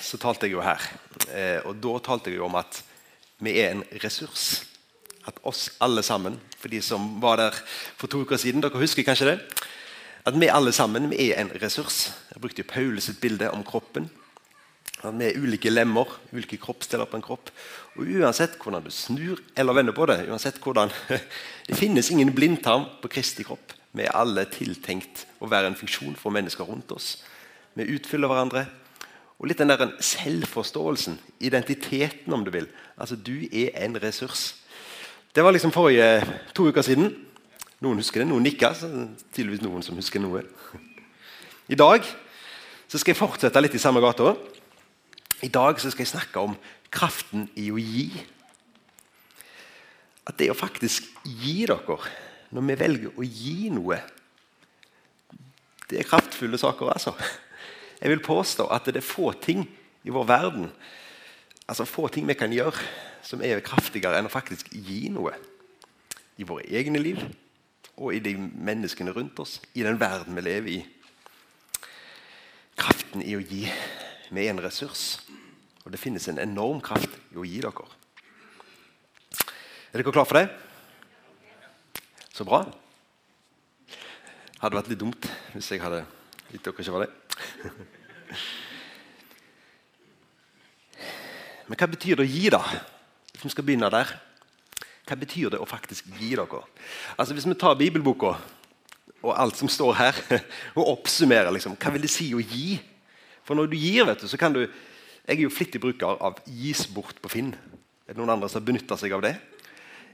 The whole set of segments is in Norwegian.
så talte jeg jo her. Eh, og Da talte jeg jo om at vi er en ressurs. At oss alle sammen, for de som var der for to uker siden, dere husker kanskje det? At vi alle sammen vi er en ressurs. Jeg brukte jo Paulus sitt bilde om kroppen. At vi er ulike lemmer, ulike kroppsdeler på en kropp. Og Uansett hvordan du snur eller vender på det, uansett hvordan, det finnes ingen blindtarm på Kristi kropp. Vi er alle tiltenkt å være en funksjon for mennesker rundt oss. Vi utfyller hverandre. Og litt den der selvforståelsen, identiteten, om du vil. Altså, Du er en ressurs. Det var liksom forrige to uker siden. Noen husker det, noen nikker. Så tydeligvis noen som husker noe. I dag så skal jeg fortsette litt i samme gata. I dag så skal jeg snakke om kraften i å gi. At det å faktisk gi dere, når vi velger å gi noe Det er kraftfulle saker, altså. Jeg vil påstå at det er få ting i vår verden altså få ting vi kan gjøre som er kraftigere enn å faktisk gi noe. I våre egne liv og i de menneskene rundt oss, i den verden vi lever i. Kraften i å gi. Vi er en ressurs, og det finnes en enorm kraft i å gi dere. Er dere klar for det? Så bra. Hadde vært litt dumt hvis jeg hadde gitt dere ikke var det. Men hva betyr det å gi, da? Hvis vi skal begynne der. Hva betyr det å faktisk gi dere? Altså Hvis vi tar bibelboka og alt som står her, og oppsummerer liksom, hva vil det si å gi? For når du gir, vet du, så kan du Jeg er jo flittig bruker av gis bort på Finn. Er det noen andre som benytter seg av det?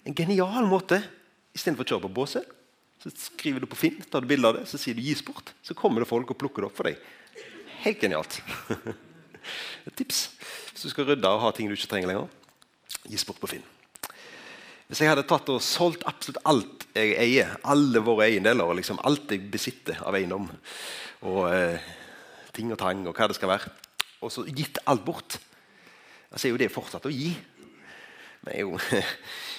En genial måte. Istedenfor å kjøre på båset, så skriver du på Finn, tar du bilde av det, så sier du 'gis bort'. Så kommer det folk og plukker det opp for deg. Helt genialt. Et tips hvis du skal rydde og ha ting du ikke trenger lenger. Gis bort på Finn. Hvis jeg hadde tatt og solgt absolutt alt jeg eier, alle våre eiendeler, liksom alt jeg besitter av eiendom, og eh, ting og tang og hva det skal være, og så gitt alt bort, så er jo det fortsatt å gi. Men jeg er jo,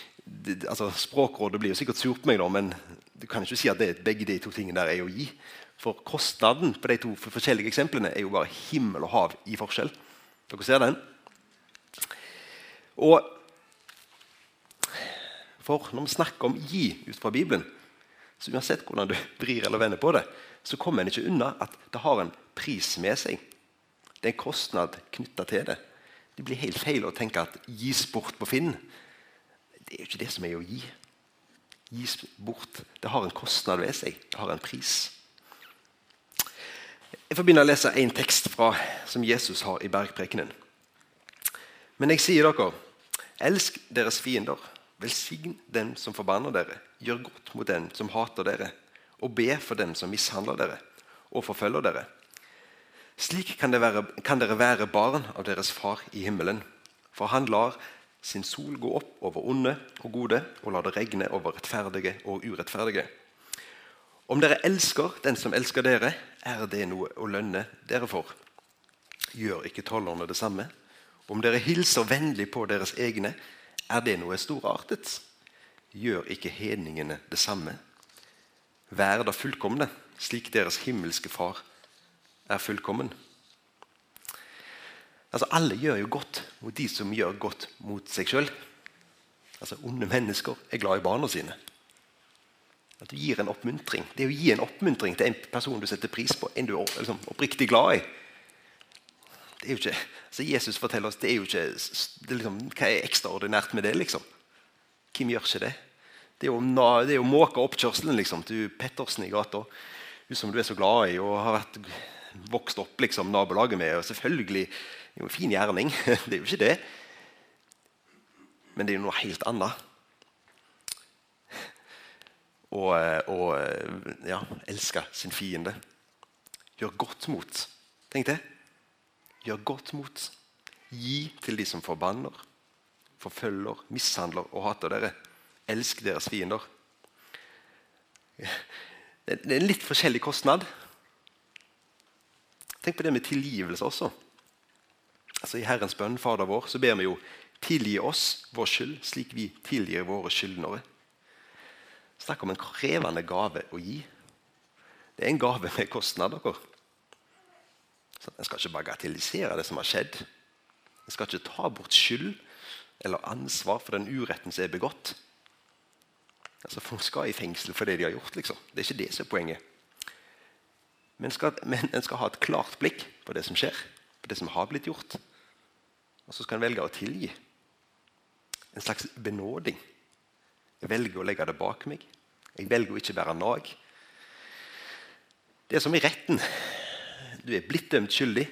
altså, Språkrådet blir jo sikkert sur på meg, da, men du kan ikke si at det, begge de to tingene der er å gi. For kostnaden på de to forskjellige eksemplene er jo bare himmel og hav i forskjell. Dere ser den? Og For når vi snakker om gi ut fra Bibelen, så uansett hvordan du vrir eller vender på det, så kommer en ikke unna at det har en pris med seg. Det er en kostnad knytta til det. Det blir helt feil å tenke at gis bort på Finn. Det er jo ikke det som er å gi. Gis bort. Det har en kostnad ved seg. Det har en pris. Jeg får begynne å lese en tekst fra, som Jesus har i bergprekenen. Men jeg sier dere, elsk deres fiender. Velsign dem som forbanner dere. Gjør godt mot dem som hater dere. Og be for dem som mishandler dere og forfølger dere. Slik kan, være, kan dere være barn av deres far i himmelen. For han lar sin sol gå opp over onde og gode, og la det regne over rettferdige og urettferdige. Om dere elsker den som elsker dere, er det noe å lønne dere for. Gjør ikke tollerne det samme? Om dere hilser vennlig på deres egne, er det noe storartet? Gjør ikke hedningene det samme? Vær da fullkomne, slik deres himmelske Far er fullkommen. Altså, alle gjør jo godt mot de som gjør godt mot seg sjøl. Altså, onde mennesker er glad i barna sine. At du gir en oppmuntring. Det å gi en oppmuntring til en person du setter pris på, en du er liksom, oppriktig glad i det er jo ikke, altså Jesus forteller oss det er jo ikke det er liksom, Hva er ekstraordinært med det? liksom? Hvem gjør ikke det? Det er jo, det er jo måke oppkjørselen liksom, til Pettersen i gata. Hun som du er så glad i og har vært, vokst opp liksom, nabolaget med. og selvfølgelig, Jo en fin gjerning. Det er jo ikke det. Men det er jo noe helt annet og, og ja, elske sin fiende. Gjør godt mot. Tenk det. Gjør godt mot. Gi til de som forbanner, forfølger, mishandler og hater dere. Elsk deres fiender. Det er en litt forskjellig kostnad. Tenk på det med tilgivelse også. Altså I Herrens bønn, Fader vår, så ber vi jo tilgi oss vår skyld, slik vi tilgir våre skyldnere. Snakk om en krevende gave å gi. Det er en gave med kostnad. dere. Så En skal ikke bagatellisere det som har skjedd. En skal ikke ta bort skyld eller ansvar for den uretten som er begått. Altså Folk skal i fengsel for det de har gjort. liksom. Det er ikke det som er poenget. Men, skal, men en skal ha et klart blikk på det som skjer, på det som har blitt gjort. Og så skal en velge å tilgi. En slags benåding. Jeg velger å legge det bak meg. Jeg velger å ikke være nag. Det er som i retten. Du er blitt dømt skyldig.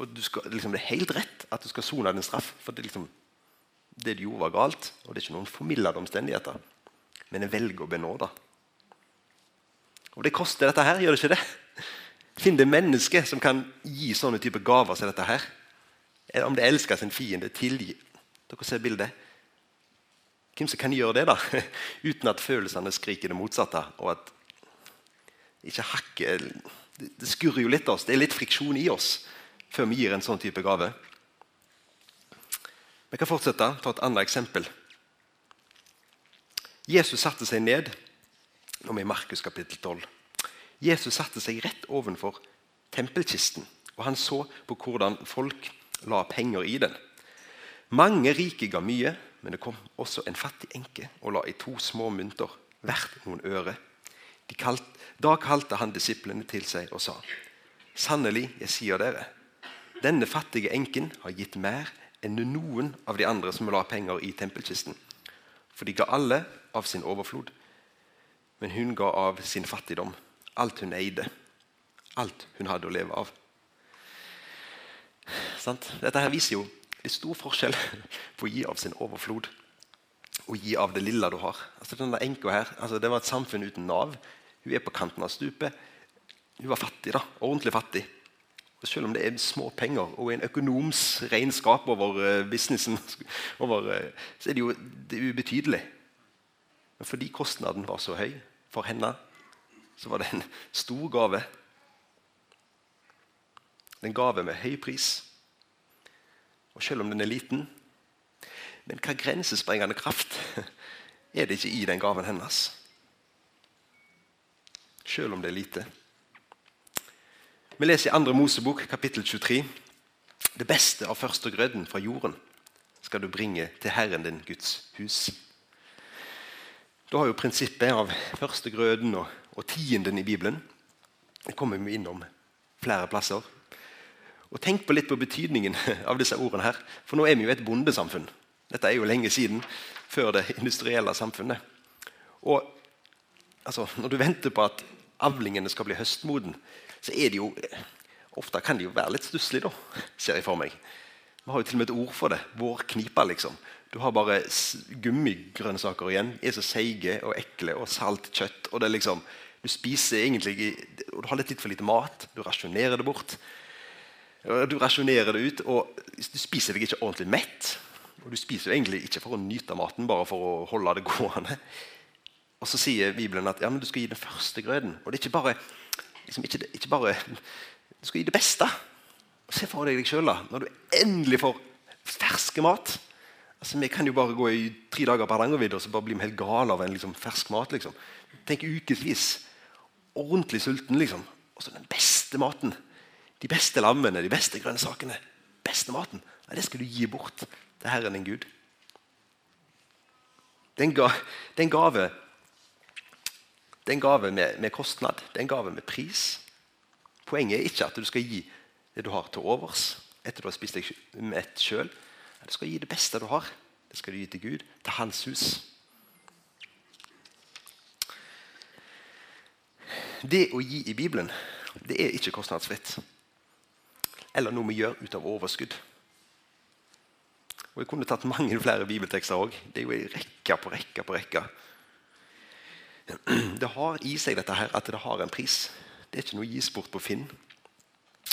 Og skal, liksom, Det er helt rett at du skal sone din straff. For det, liksom, det, du gjorde, var galt. Og det er ikke noen formildede omstendigheter. Men jeg velger å benåde. Og det koster dette her, gjør det ikke det? Finn det mennesket som kan gi sånne type gaver som dette her. Om det elsker sin fiende, tilgi. Dere ser bildet. Hvem som kan gjøre det, da? Uten at følelsene skriker det motsatte. og at ikke hakke, Det skurrer jo litt oss. Det er litt friksjon i oss før vi gir en sånn type gave. Vi kan fortsette. Ta et annet eksempel. Jesus satte seg ned vi i Markus kapittel 12. Jesus satte seg rett ovenfor tempelkisten, og han så på hvordan folk la penger i den. Mange rike ga mye, men det kom også en fattig enke og la i to små mynter, hvert noen øre. Kalt, da kalte han disiplene til seg og sa.: Sannelig, jeg sier dere, denne fattige enken har gitt mer enn noen av de andre som la penger i tempelkisten. For de ga alle av sin overflod. Men hun ga av sin fattigdom, alt hun eide, alt hun hadde å leve av. Dette her viser jo det er stor forskjell på å gi av sin overflod og gi av det lille du har. Altså denne enka her, altså Det var et samfunn uten Nav. Hun er på kanten av stupet. Hun var fattig, da, ordentlig fattig. Og selv om det er små penger og en økonoms regnskap over uh, businessen, over, uh, så er det jo det er ubetydelig. Men fordi kostnaden var så høy for henne, så var det en stor gave. En gave med høy pris. Og selv om den er liten Men hva grensesprengende kraft er det ikke i den gaven hennes? Selv om det er lite. Vi leser i 2. Mosebok, kapittel 23. Det beste av førstegrøden fra jorden skal du bringe til Herren din Guds hus. Da har jo prinsippet av førstegrøden og, og tienden i Bibelen det kommer vi innom flere plasser. Og Tenk på litt på betydningen av disse ordene. her, For nå er vi jo et bondesamfunn. Dette er jo lenge siden, før det industrielle samfunnet. Og altså, Når du venter på at avlingene skal bli høstmoden, så er det jo ofte kan det jo være litt stusslig, da, ser jeg for meg. Vi har jo til og med et ord for det. Vår knipa, liksom. Du har bare gummigrønnsaker igjen. De er så seige og ekle og salt kjøtt. og det er liksom, Du spiser egentlig, og du har litt, litt for lite mat. Du rasjonerer det bort. Du rasjonerer det ut, og du spiser deg ikke ordentlig mett. Og Du spiser jo egentlig ikke for å nyte maten, bare for å holde det gående. Og Så sier Bibelen at ja, men du skal gi den første grøden. Og det er ikke bare, liksom, ikke, ikke bare Du skal gi det beste. Se for deg deg sjøl når du endelig får ferske mat. Altså, Vi kan jo bare gå i tre dager på Hardangervidda og så bare bli helt gale av en liksom, fersk mat. liksom. Tenk ukevis. Ordentlig sulten, liksom. Og så den beste maten. De beste lammene, de beste grønnsakene. beste maten. Nei, det skal du gi bort til Herren din Gud. Det er en gave det gave med, med, kostnad, det er en gave med pris. Poenget er ikke at du skal gi det du har til overs etter du har spist deg mett sjøl. Du skal gi det beste du har. Det skal du gi til Gud, til hans hus. Det å gi i Bibelen det er ikke kostnadsfritt. Eller noe vi gjør ut av overskudd. Og Jeg kunne tatt mange flere bibeltekster òg. Det er jo en rekke på rekke på rekke. Det har i seg dette her, at det har en pris. Det er ikke noe gis bort på Finn.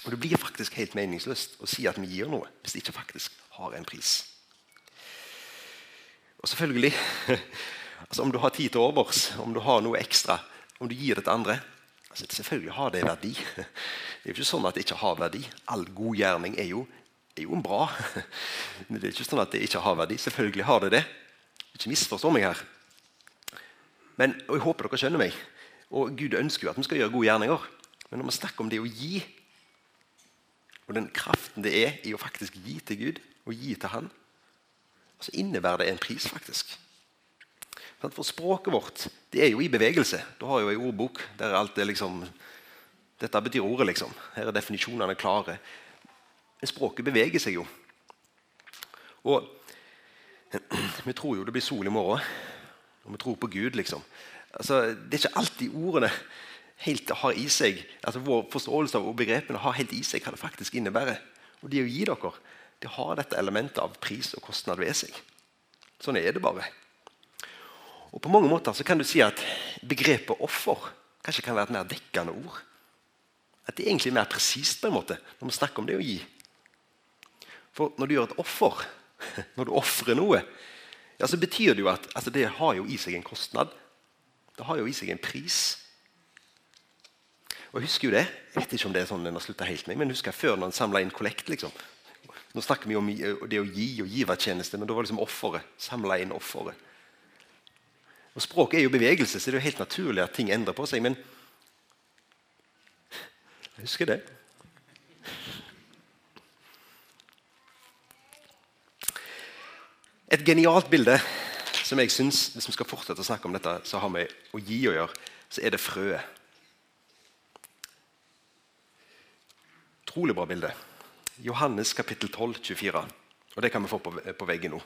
Og Det blir faktisk helt meningsløst å si at vi gir noe hvis det ikke faktisk har en pris. Og selvfølgelig, altså Om du har tid til overs, om du har noe ekstra, om du gir det til andre altså Selvfølgelig har det verdi. Det er jo ikke sånn at det ikke har verdi. All god gjerning er jo, er jo bra. Men det er ikke sånn at det ikke har verdi. Selvfølgelig har det det. Ikke misforstå meg her. Men, og Jeg håper dere skjønner meg. Og Gud ønsker jo at vi skal gjøre gode gjerninger. Men når vi snakker om det å gi, og den kraften det er i å faktisk gi til Gud og gi til Han, så innebærer det en pris, faktisk. For språket vårt det er jo i bevegelse. Du har jo en ordbok der alt er liksom Dette betyr ordet, liksom. Her er definisjonene klare. Men språket beveger seg jo. Og vi tror jo det blir sol i morgen. Og vi tror på Gud, liksom. Altså, det er ikke alltid ordene helt har i seg altså Vår forståelse av begrepene har helt i seg hva det faktisk innebærer. Og det å gi dere det har dette elementet av pris og kostnad ved seg. Sånn er det bare. Og På mange måter så kan du si at begrepet offer kanskje kan være et mer dekkende ord. At det er egentlig mer presist på en måte når vi snakker om det å gi. For når du gjør et offer, når du ofrer noe, ja, så betyr det jo at altså det har jo i seg en kostnad. Det har jo i seg en pris. Og jeg husker jo det, jeg vet ikke om det er sånn den har slutta helt med, men husker jeg før når en samla inn kollekt. liksom. Nå snakker vi om det å gi og givertjeneste, men da var liksom offeret. Samla inn offeret. Og Språket er jo bevegelse, så det er jo helt naturlig at ting endrer på seg. Men jeg husker det. Et genialt bilde som jeg synes, hvis vi skal fortsette å snakke om dette, så har vi å gi å gjøre, så er det frøet. Utrolig bra bilde. Johannes kapittel 12, 24. Og Det kan vi få på, på veggen nå.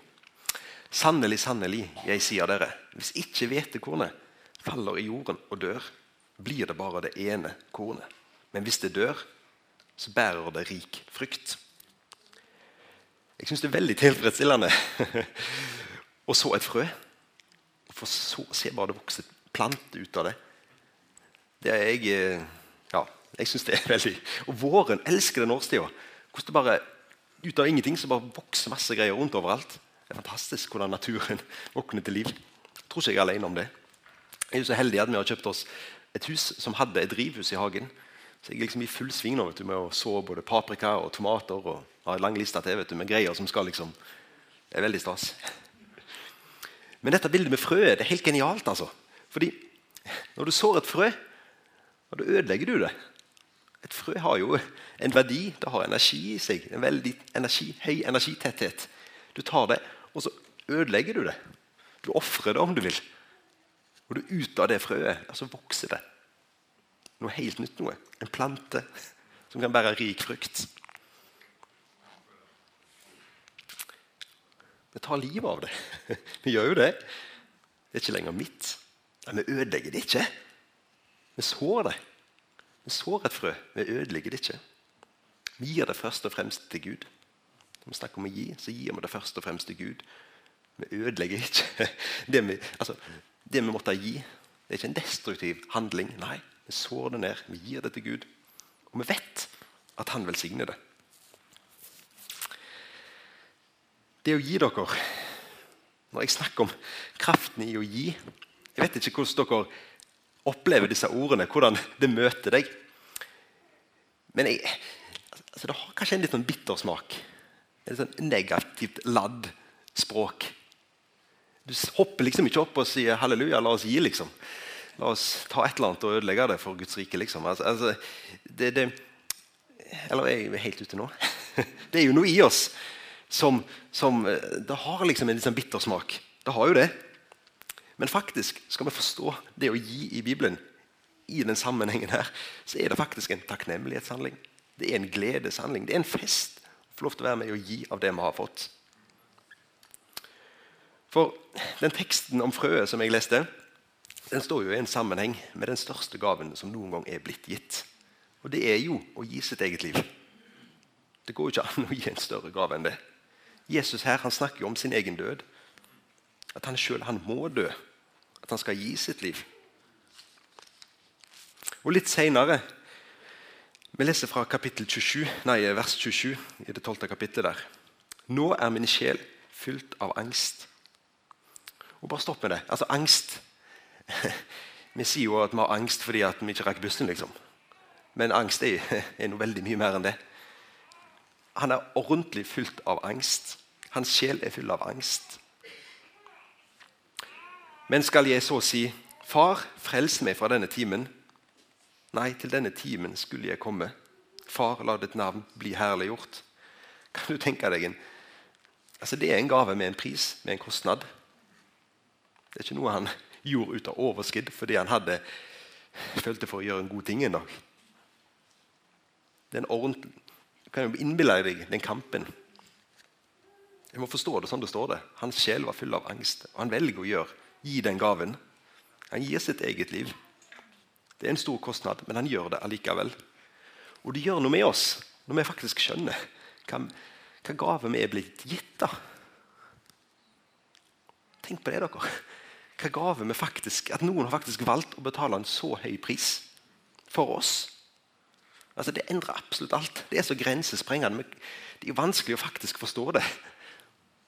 Sannelig, sannelig, jeg sier dere, hvis ikke hvetekornet faller i jorden og dør, blir det bare det ene kornet. Men hvis det dør, så bærer det rik frykt. Jeg syns det er veldig tilfredsstillende å så et frø. For så se bare det vokse plante ut av det. Det er jeg eh, Ja, jeg syns det er veldig Og våren elsker den årstida. Hvordan det bare ut av ingenting så bare vokser masse greier rundt overalt. Det er fantastisk hvordan naturen våkner til liv. Jeg tror ikke jeg er alene om det. Jeg er så heldig at vi har kjøpt oss et hus som hadde et drivhus i hagen. Så jeg er liksom i full sving nå vet du, med å så både paprika og tomater. og har en lang liste til vet du, med greier som skal liksom Det er veldig stas. Men dette bildet med frøet det er helt genialt. altså. Fordi når du sår et frø, da ødelegger du det. Et frø har jo en verdi, det har energi i seg. En veldig energi, høy energitetthet. Du tar det, og så ødelegger du det. Du ofrer det om du vil. Og du ut av det frøet altså vokser det noe helt nytt. noe. En plante som kan bære rik frukt. Vi tar livet av det. Vi gjør jo det. Det er ikke lenger mitt. Men vi ødelegger det ikke. Vi sår det. Vi sår et frø. Vi ødelegger det ikke. Vi gir det først og fremst til Gud. Når vi snakker om å gi, så gir vi det først og fremst til Gud. Vi ødelegger ikke. Det vi, altså, det vi måtte gi, det er ikke en destruktiv handling. Nei, vi sår det ned. Vi gir det til Gud. Og vi vet at Han velsigner det. Det å gi dere Når jeg snakker om kraften i å gi Jeg vet ikke hvordan dere opplever disse ordene, hvordan det møter deg. Men jeg, altså det har kanskje en litt sånn bittersmak. Et sånn negativt ladd språk. Du hopper liksom ikke opp og sier 'halleluja, la oss gi', liksom. La oss ta et eller annet og ødelegge det for Guds rike. liksom. Altså, altså, det, det, eller er jeg helt ute nå? Det er jo noe i oss som, som Det har liksom en sånn bittersmak. Det har jo det. Men faktisk, skal vi forstå det å gi i Bibelen, i den sammenhengen her, så er det faktisk en takknemlighetshandling. Det er en gledeshandling. Det er en fest få lov til å være med og gi av det vi har fått. For den teksten om frøet som jeg leste, den står jo i en sammenheng med den største gaven som noen gang er blitt gitt. Og det er jo å gi sitt eget liv. Det går jo ikke an å gi en større gave enn det. Jesus her han snakker jo om sin egen død. At han sjøl må dø. At han skal gi sitt liv. Og Litt seinere, Vi leser fra kapittel 27, nei, vers 27 i det 12. kapittelet der. Nå er min sjel fylt av angst. Og bare stopp med det. Altså, angst Vi sier jo at vi har angst fordi vi ikke rakk bussen, liksom. Men angst er, er noe veldig mye mer enn det. Han er ordentlig fylt av angst. Hans sjel er full av angst. Men skal jeg så si, Far, frels meg fra denne timen. Nei, til denne timen skulle jeg komme. Far, la ditt navn bli herliggjort. Kan du tenke deg en Altså, Det er en gave med en pris, med en kostnad. Det er ikke noe han gjorde ut av overskudd fordi han hadde følte for å gjøre en god ting en dag. Det er en ordentlig, Du kan jo innbille deg den kampen. Jeg må forstå det sånn det står det. Hans sjel var full av angst. og Han velger å gjøre, gi den gaven. Han gir sitt eget liv. Det er en stor kostnad, men han gjør det allikevel. Og det gjør noe med oss når vi faktisk skjønner hva, hva gave vi er blitt gitt. da. Tenk på det, dere. Hva gave vi faktisk, At noen har faktisk valgt å betale en så høy pris for oss. Altså, Det endrer absolutt alt. Det er så grensesprengende. Det er vanskelig å faktisk forstå det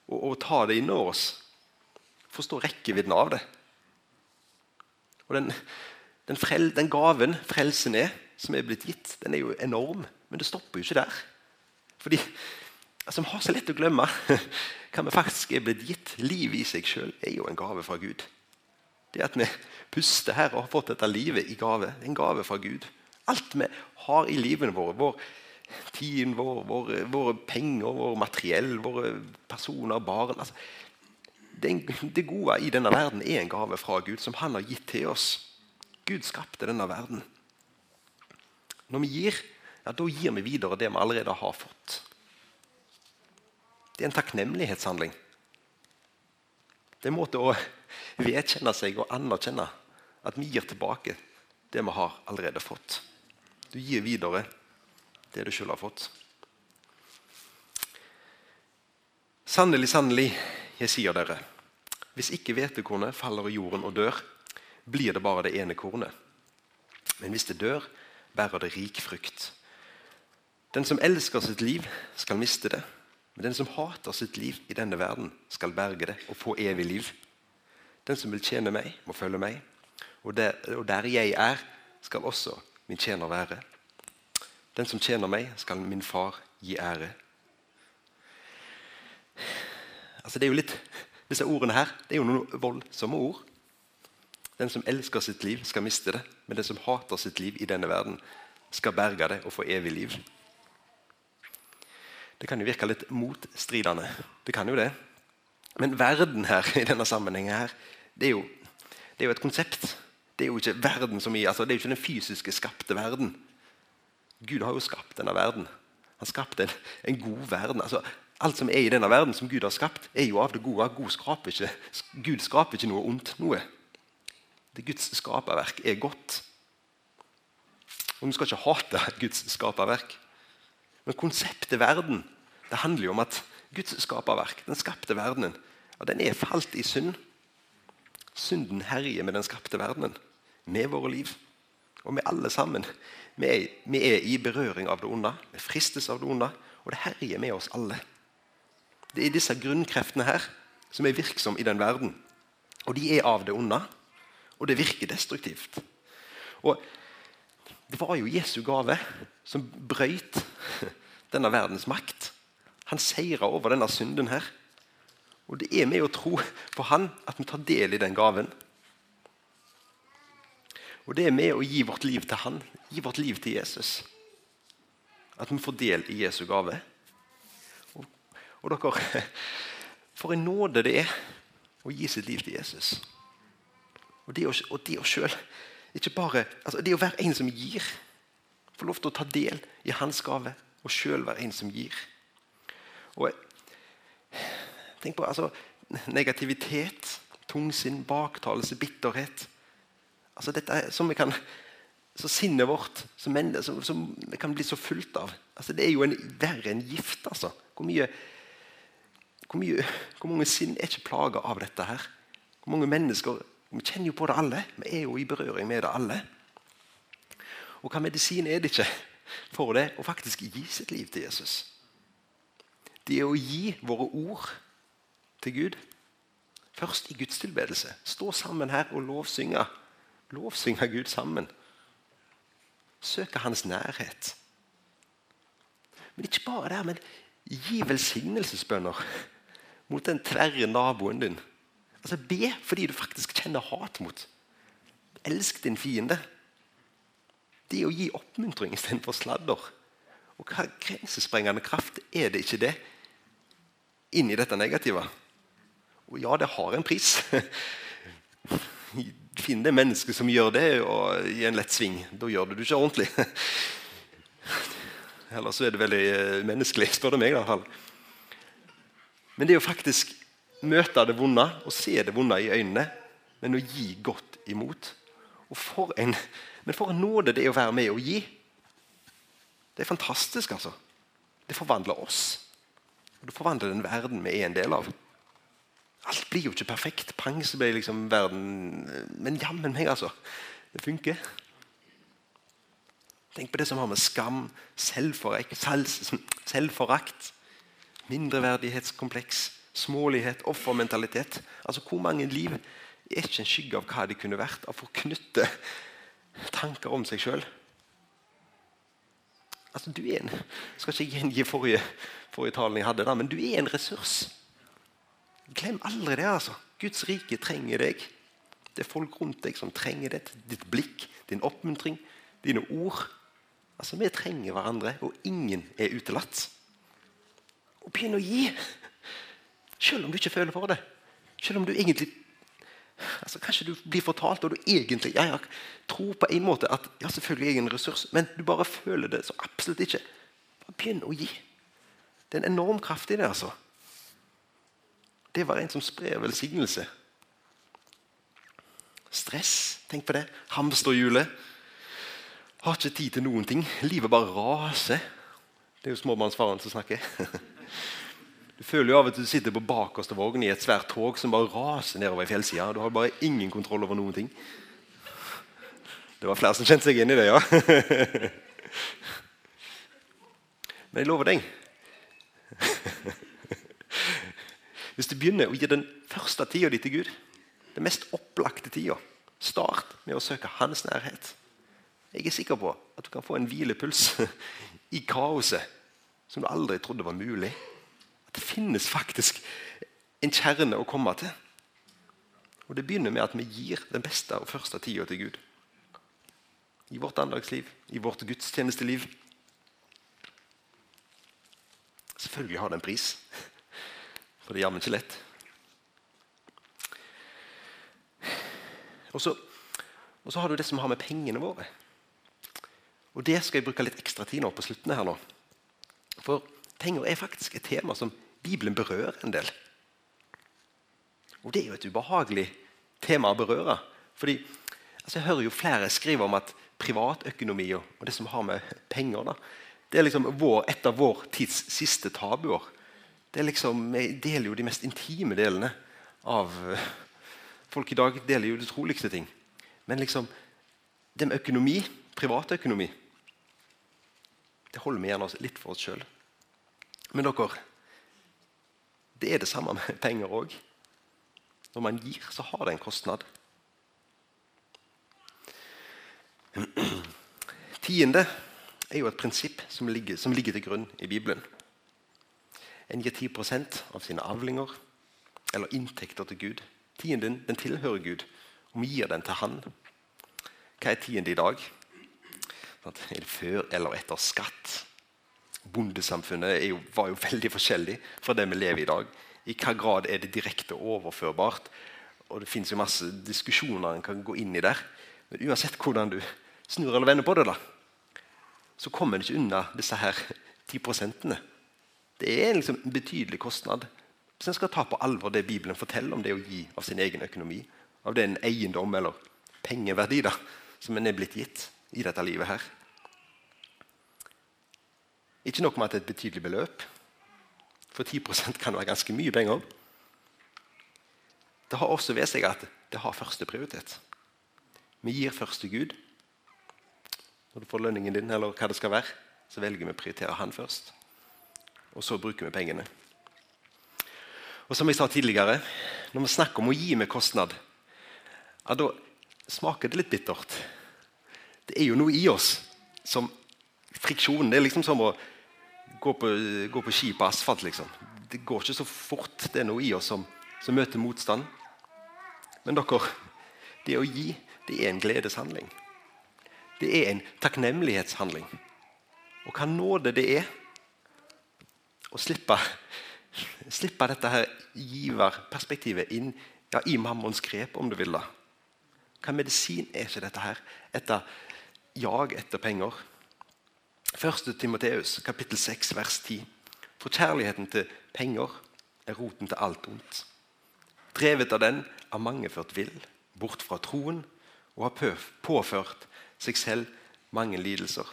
og, og ta det innover oss. Forstå rekkevidden av det. Og den, den, frel, den, gaven frelsen er, som er blitt gitt, den er jo enorm. Men det stopper jo ikke der. Fordi altså, Vi har så lett å glemme hva vi faktisk er blitt gitt. Livet i seg sjøl er jo en gave fra Gud. Det at vi puster her og har fått dette livet i gave, er en gave fra Gud. Alt vi har i livet vårt, vår tiden vår, våre, våre penger, vår materiell, våre personer, barn altså, det, det gode i denne verden er en gave fra Gud som han har gitt til oss. Gud skapte denne verden. Når vi gir, ja, da gir vi videre det vi allerede har fått. Det er en takknemlighetshandling. Det er en måte å vedkjenne seg og anerkjenne at vi gir tilbake det vi har allerede fått. Du gir videre det du sjøl har fått. Sannelig, sannelig, jeg sier dere, hvis ikke hvetekornet faller i jorden og dør, blir det bare det ene kornet. Men hvis det dør, bærer det rik frukt. Den som elsker sitt liv, skal miste det. Men den som hater sitt liv i denne verden, skal berge det og få evig liv. Den som vil tjene meg, må følge meg. Og der, og der jeg er, skal også min tjener være. Den som tjener meg, skal min far gi ære. Altså det er jo litt, Disse ordene her det er jo noen voldsomme ord. Den som elsker sitt liv, skal miste det. Men den som hater sitt liv i denne verden, skal berge det og få evig liv. Det kan jo virke litt motstridende. Det kan jo det. Men verden her, i denne sammenhengen her, det er jo, det er jo et konsept. Det er jo ikke verden som i, altså det er jo ikke den fysiske skapte verden. Gud har jo skapt denne verden. Han skapte en, en god verden. altså Alt som er i denne verden, som Gud har skapt, er jo av det gode. God skraper ikke, Gud skaper ikke noe ondt. noe. Det Guds skaperverk er godt. Og Vi skal ikke hate Guds skaperverk. Men konseptet verden det handler jo om at Guds skaperverk, den skapte verdenen, ja, den er falt i synd. Synden herjer med den skapte verdenen, med våre liv. Og vi alle sammen vi er, vi er, i berøring av det onde. Vi fristes av det onde, og det herjer med oss alle. Det er disse grunnkreftene her som er virksomme i den verden. Og de er av det onde, og det virker destruktivt. Og Det var jo Jesu gave som brøyt denne verdens makt. Han seira over denne synden her. Og det er med å tro på han at vi tar del i den gaven. Og det er med å gi vårt liv til han, gi vårt liv til Jesus. At vi får del i Jesu gave. Og, og dere, For en nåde det er å gi sitt liv til Jesus. Og det å, og det å selv, ikke bare, altså det å være en som gir, få lov til å ta del i hans gave og sjøl være en som gir. Og Tenk på altså, negativitet, tungsinn, baktalelse, bitterhet. Altså dette er, som vi kan, så Sinnet vårt som, men, som, som vi kan bli så fullt av. Altså det er jo en, verre enn gift. altså. Hvor mye, hvor, mye, hvor mange sinn er ikke plaga av dette her? Hvor mange mennesker Vi kjenner jo på det alle. Vi er jo i berøring med det alle. Og hva medisin er det ikke? for det å faktisk gi sitt liv til Jesus. Det er å gi våre ord til Gud. Først i gudstilbedelse. Stå sammen her og lovsynge. Lovsynge Gud sammen. Søke hans nærhet. Men ikke bare der, men gi velsignelsesbønner mot den tverre naboen din. Altså Be fordi du faktisk kjenner hat mot. Elsk din fiende. Det å gi oppmuntring istedenfor sladder. Og hva grensesprengende kraft er det ikke det inni dette negative? Og ja, det har en pris. Finn det mennesket som gjør det, og i en lett sving. Da gjør du det ikke ordentlig. Eller så er det veldig eh, menneskelig, spør du meg. da. Men det å faktisk møte det vonde og se det vonde i øynene, men å gi godt imot for en, Men for en nåde det er å være med og gi. Det er fantastisk, altså. Det forvandler oss. Og Det forvandler den verden vi er en del av. Alt blir jo ikke perfekt. Pang, så blir liksom verden Men jammen meg, altså. Det funker. Tenk på det som har med skam, selvforakt, selvforakt mindreverdighetskompleks, smålighet, offermentalitet. Altså Hvor mange liv er ikke en skygge av hva de kunne vært av forknytte tanker om seg sjøl? Altså, du er en, Jeg skal ikke gjengi forrige, forrige talen jeg hadde, da, men du er en ressurs. Glem aldri det. altså. Guds rike trenger deg. Det er folk rundt deg som trenger det. Ditt blikk, din oppmuntring, dine ord. Altså, Vi trenger hverandre, og ingen er utelatt. Og begynn å gi. Selv om du ikke føler for det. Selv om du egentlig altså Kanskje du blir fortalt og du egentlig ja, ja, tror på en måte at ja, selvfølgelig er jeg en ressurs, men du bare føler det så absolutt ikke. Bare begynn å gi. Det er en enorm kraft i det. altså. Det var en som sprer velsignelse. Stress, tenk på det. Hamsterhjulet. Har ikke tid til noen ting. Livet bare raser. Det er jo småbarnsfaren som snakker. Du føler jo av at du sitter på bakerste vogn i et svært tog som bare raser nedover i fjellsida. Du har bare ingen kontroll over noen ting. Det var flere som kjente seg inn i det, ja. Men jeg lover deg Hvis du begynner å gi den første tida di til Gud, den mest opplagte tida, start med å søke Hans nærhet. Jeg er sikker på at du kan få en hvilepuls i kaoset som du aldri trodde var mulig. Det finnes faktisk en kjerne å komme til. Og Det begynner med at vi gir den beste og første tida til Gud. I vårt andagsliv, i vårt gudstjenesteliv. Selvfølgelig har det en pris, for det er jammen ikke lett. Og så, og så har du det som har med pengene våre. Og Det skal jeg bruke litt ekstra tid nå på slutten her nå. For penger er faktisk et tema som Bibelen berører en del. Og det er jo et ubehagelig tema å berøre. Fordi altså Jeg hører jo flere skrive om at privatøkonomi og det som har med penger da, det er liksom vår, et av vår tids siste tabuer. Det er liksom, Vi deler jo de mest intime delene av Folk i dag deler jo de troligste ting. Men liksom, det med økonomi, privatøkonomi, det holder vi gjerne litt for oss sjøl. Men dere, det er det samme med penger òg. Når man gir, så har det en kostnad. Tiende er jo et prinsipp som ligger, som ligger til grunn i Bibelen. En gir 10 av sine avlinger eller inntekter til Gud. Tienden den tilhører Gud, og vi gir den til Han. Hva er tiende i dag? Er det før eller etter skatt? Bondesamfunnet jo, var jo veldig forskjellig fra det vi lever i i dag. I hva grad er det direkte overførbart? Og Det fins masse diskusjoner en kan gå inn i der. Men uansett hvordan du snur eller vender på det, da, så kommer en ikke unna disse her 10 prosentene. Det er liksom en betydelig kostnad. Så en skal ta på alvor det Bibelen forteller om det å gi av sin egen økonomi, av den eiendom eller pengeverdi da, som en er blitt gitt i dette livet her. Ikke nok med at det er et betydelig beløp. For 10% kan være ganske mye penger. Det har også ved seg at det har første prioritet. Vi gir først til Gud. når du får lønningen din, eller hva det skal være, så velger vi å prioritere han først. Og så bruker vi pengene. Og som jeg sa tidligere, når vi snakker om å gi med kostnad, ja, da smaker det litt bittert. Det er jo noe i oss som friksjon. Det er liksom som å gå på, gå på ski på asfalt. liksom. Det går ikke så fort. Det er noe i oss som, som møter motstand. Men dere, det å gi, det er en gledeshandling. Det er en takknemlighetshandling. Og hva nåde det er å slippe, slippe dette her giverperspektivet inn ja, i mammons grep, om du vil. da. Hva medisin er ikke dette her? Etter jag etter penger. 1. Timoteus, kapittel 6, vers 10. For kjærligheten til penger er roten til alt ondt. Drevet av den har mange ført vill, bort fra troen, og har påført seg selv mange lidelser.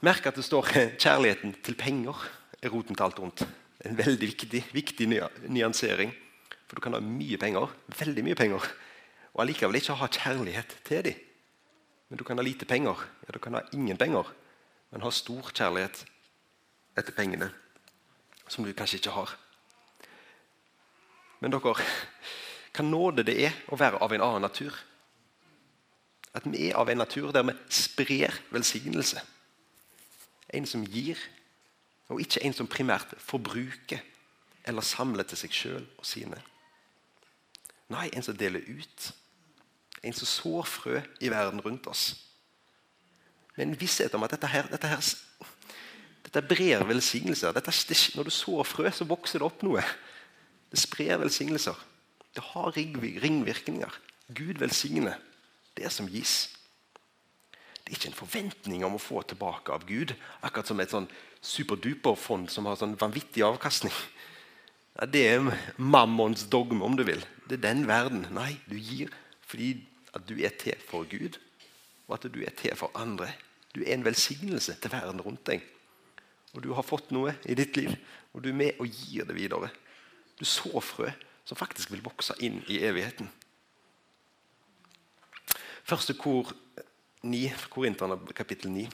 Merk at det står 'kjærligheten til penger er roten til alt ondt'. En veldig viktig, viktig nyansering. For du kan ha mye penger, veldig mye penger, og allikevel ikke ha kjærlighet til dem. Men du kan ha lite penger, ja, du kan ha ingen penger, men ha stor kjærlighet etter pengene, som du kanskje ikke har. Men dere, hva nåde det er å være av en annen natur. At vi er av en natur der vi sprer velsignelse. En som gir, og ikke en som primært forbruker eller samler til seg sjøl og sine. Nei, en som deler ut. En som sår frø i verden rundt oss. Med en visshet om at dette her, dette her dette brer velsignelser. Dette, når du sår frø, så vokser det opp noe. Det sprer velsignelser. Det har ringvirkninger. Gud velsigner det som gis. Det er ikke en forventning om å få tilbake av Gud. Akkurat som et sånn superduper-fond som har sånn vanvittig avkastning. Ja, det er mammons dogme, om du vil. Det er den verden. Nei, du gir fordi at du er til for Gud, og at du er til for andre. Du er en velsignelse til verden rundt deg. Og du har fått noe i ditt liv, og du er med og gir det videre. Du så frø som faktisk vil vokse inn i evigheten. Første kor 9, Korinterne kapittel 9,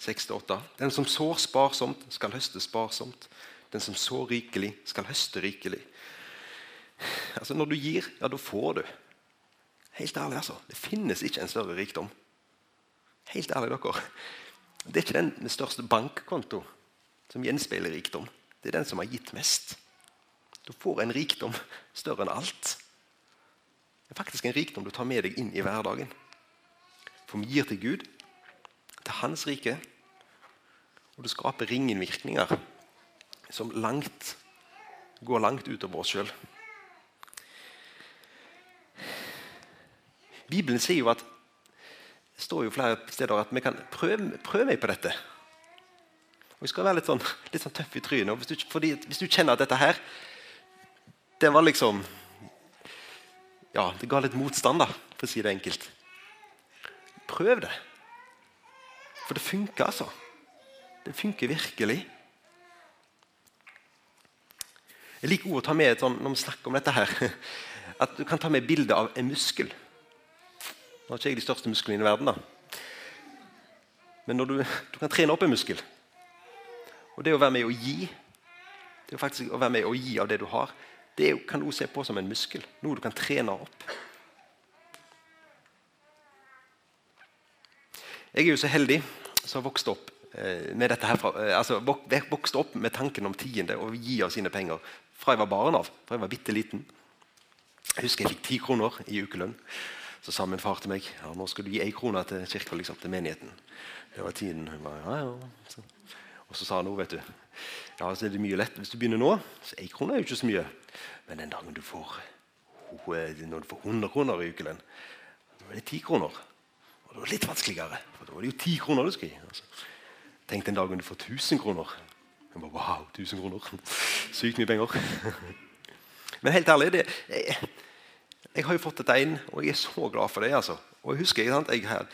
6-8. Den som sår sparsomt, skal høste sparsomt. Den som sår rikelig, skal høste rikelig. Altså Når du gir, ja, da får du. Helt ærlig, altså. Det finnes ikke en større rikdom. Helt ærlig, dere. Det er ikke den med største bankkonto som gjenspeiler rikdom. Det er den som har gitt mest. Du får en rikdom større enn alt. Det er faktisk en rikdom du tar med deg inn i hverdagen. For vi gir til Gud, til Hans rike, og det skaper ringvirkninger som langt, går langt utover oss sjøl. Bibelen sier jo at det står jo flere steder at vi kan prøve, prøve meg på dette. Og Vi skal være litt sånn, litt sånn tøff i trynet. Hvis du, hvis du kjenner at dette her det var liksom Ja, det ga litt motstand, da, for å si det enkelt. Prøv det. For det funker, altså. Det funker virkelig. Jeg liker å ta med et sånn, når vi snakker om dette her, at du kan ta med bilde av en muskel. Nå har ikke jeg de største musklene i verden, da. Men du, du, kan trene opp en muskel. Og det å være med å gi, det er faktisk å være med å gi av det du har, det kan du se på som en muskel. Noe du kan trene opp. Jeg er jo så heldig som har vokst opp eh, med dette herfra, eh, altså vokst opp med tanken om tiende og gi av sine penger fra jeg var barn av. fra jeg var bitte liten. Jeg husker jeg fikk ti kroner i ukelønn. Så sa min far til meg ja, nå skal du gi ei krone til kirka, liksom, til menigheten. Det var tiden. Hun var, ja, ja. Og så sa han vet du. Ja, så er det mye lett. Hvis du begynner nå, så ei krone er jo ikke så mye. Men den dagen du får, når du får 100 kroner i ukelønn, da er det 10 kroner. Og det var litt vanskeligere, for da var det jo 10 kroner du skulle gi. Altså. Tenk den dagen du får 1000 kroner. Jeg bare, wow, 1000 kroner. Sykt mye penger. Men helt ærlig, det, jeg, jeg, har jo fått dette inn, og jeg er så glad for det. altså. Og jeg husker, jeg, jeg her,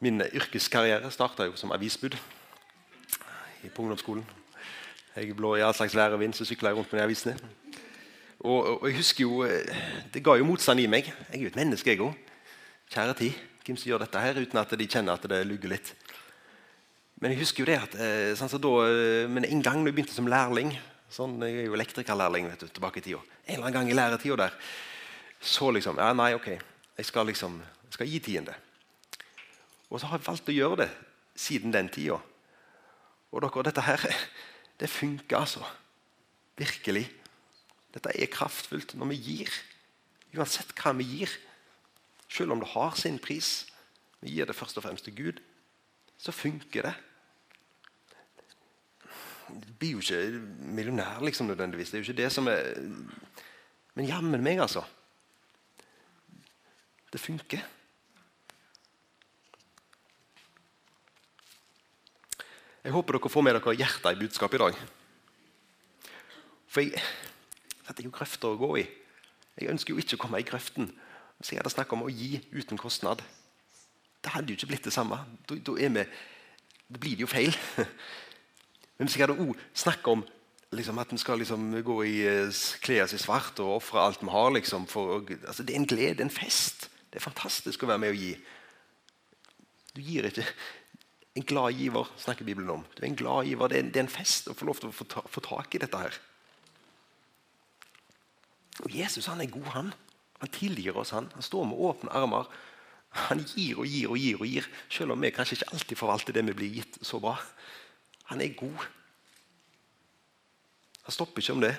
Min yrkeskarriere starta som avisbud på ungdomsskolen. Jeg blå i all slags vær og vind, så sykla jeg rundt med de avisene. Og, og, jeg husker jo, eh, Det ga jo motstand i meg. Jeg er jo et menneske, jeg òg. Kjære tid, hvem som gjør dette her, uten at de kjenner at det lugger litt. Men jeg husker jo det at sånn, så da, eh, men en gang da jeg begynte som lærling sånn, Jeg er jo elektrikerlærling vet du, tilbake i tida. En eller annen gang i læretida der så liksom ja, Nei, ok, jeg skal liksom jeg skal gi tiende. Og så har jeg valgt å gjøre det siden den tida. Og dere, dette her, det funker altså. Virkelig. Dette er kraftfullt når vi gir. Uansett hva vi gir. Selv om det har sin pris. Vi gir det først og fremst til Gud. Så funker det. Du blir jo ikke millionær liksom nødvendigvis. Det er jo ikke det som er Men jammen meg, altså. Det funker. Jeg håper dere får med dere hjertet i budskapet i dag. For jeg, dette er jo grøfter å gå i. Jeg ønsker jo ikke å komme i grøften. Så jeg hadde snakket om å gi uten kostnad. Det hadde jo ikke blitt det samme. Da, da vi, da blir det jo feil. Men hvis jeg hadde òg snakket om liksom, at vi skal liksom, gå i eh, kle oss i svart og ofre alt vi har liksom, for, altså, Det er en glede, en fest. Det er fantastisk å være med og gi. Du gir ikke En glad giver snakker Bibelen om. Du er en glad giver, det er, det er en fest å få lov til å få, ta, få tak i dette her. Og Jesus han er god, han. Han tilgir oss. Han Han står med åpne armer. Han gir og gir og gir, og gir, selv om vi kanskje ikke alltid forvalter det vi blir gitt så bra. Han er god. Han stopper ikke om det.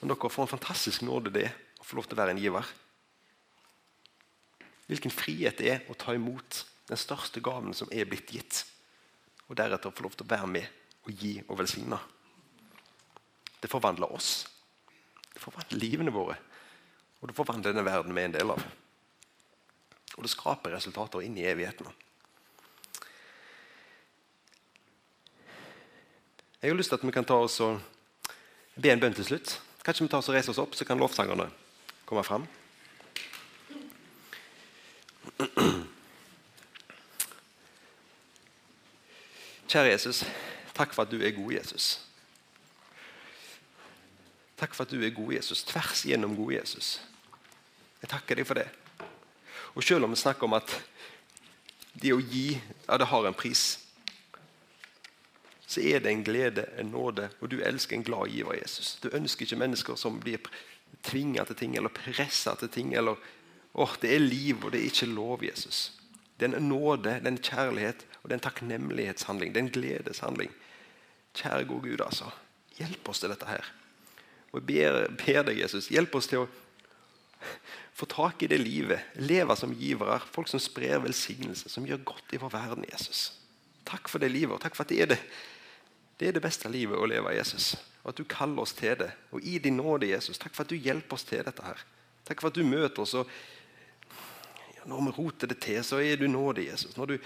Men dere får en fantastisk nåde det å få lov til å være en giver. Hvilken frihet det er å ta imot den største gaven som er blitt gitt. Og deretter få lov til å være med og gi og velsigne. Det forvandler oss. Det forvandler livene våre. Og det forvandler denne verden vi er en del av. Og det skaper resultater inn i evigheten. Jeg har lyst til at vi kan ta oss og be en bønn til slutt. Kanskje vi tar oss og reiser oss opp, så kan lovsangerne komme fram. Kjære Jesus, takk for at du er god, Jesus. Takk for at du er god, Jesus. Tvers igjennom god, Jesus. Jeg takker deg for det. Og selv om vi snakker om at det å gi, ja, det har en pris, så er det en glede, en nåde, og du elsker en glad giver, Jesus. Du ønsker ikke mennesker som blir tvinga til ting eller pressa til ting. eller åh, Det er liv, og det er ikke lov, Jesus. Det er en nåde, det er en kjærlighet og det er en takknemlighetshandling. Det er en gledeshandling. Kjære gode Gud, altså. Hjelp oss til dette her. Og jeg ber, ber deg, Jesus, hjelp oss til å få tak i det livet. Leve som givere. Folk som sprer velsignelse, som gjør godt i vår verden. Jesus. Takk for det livet, og takk for at det er det, det er det beste livet å leve, Jesus. Og at du kaller oss til det. Og i din nåde, Jesus, takk for at du hjelper oss til dette her. Takk for at du møter oss. og Når vi roter det til, så er du nådig, Jesus. Når du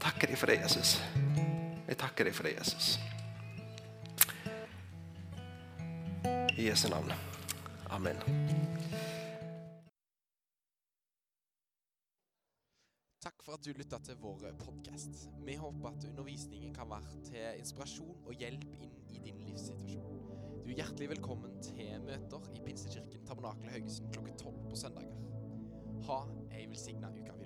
takker deg for det, Jesus. Jeg takker deg for det, Jesus. I Jesu navn. Amen. Takk for at du lytta til vår podkast. Vi håper at undervisningen kan være til inspirasjon og hjelp inn i din livssituasjon. Du er hjertelig velkommen til møter i Pinsekirken Tabernakel Haugesund klokken tolv på søndager. Ha ei velsigna uke.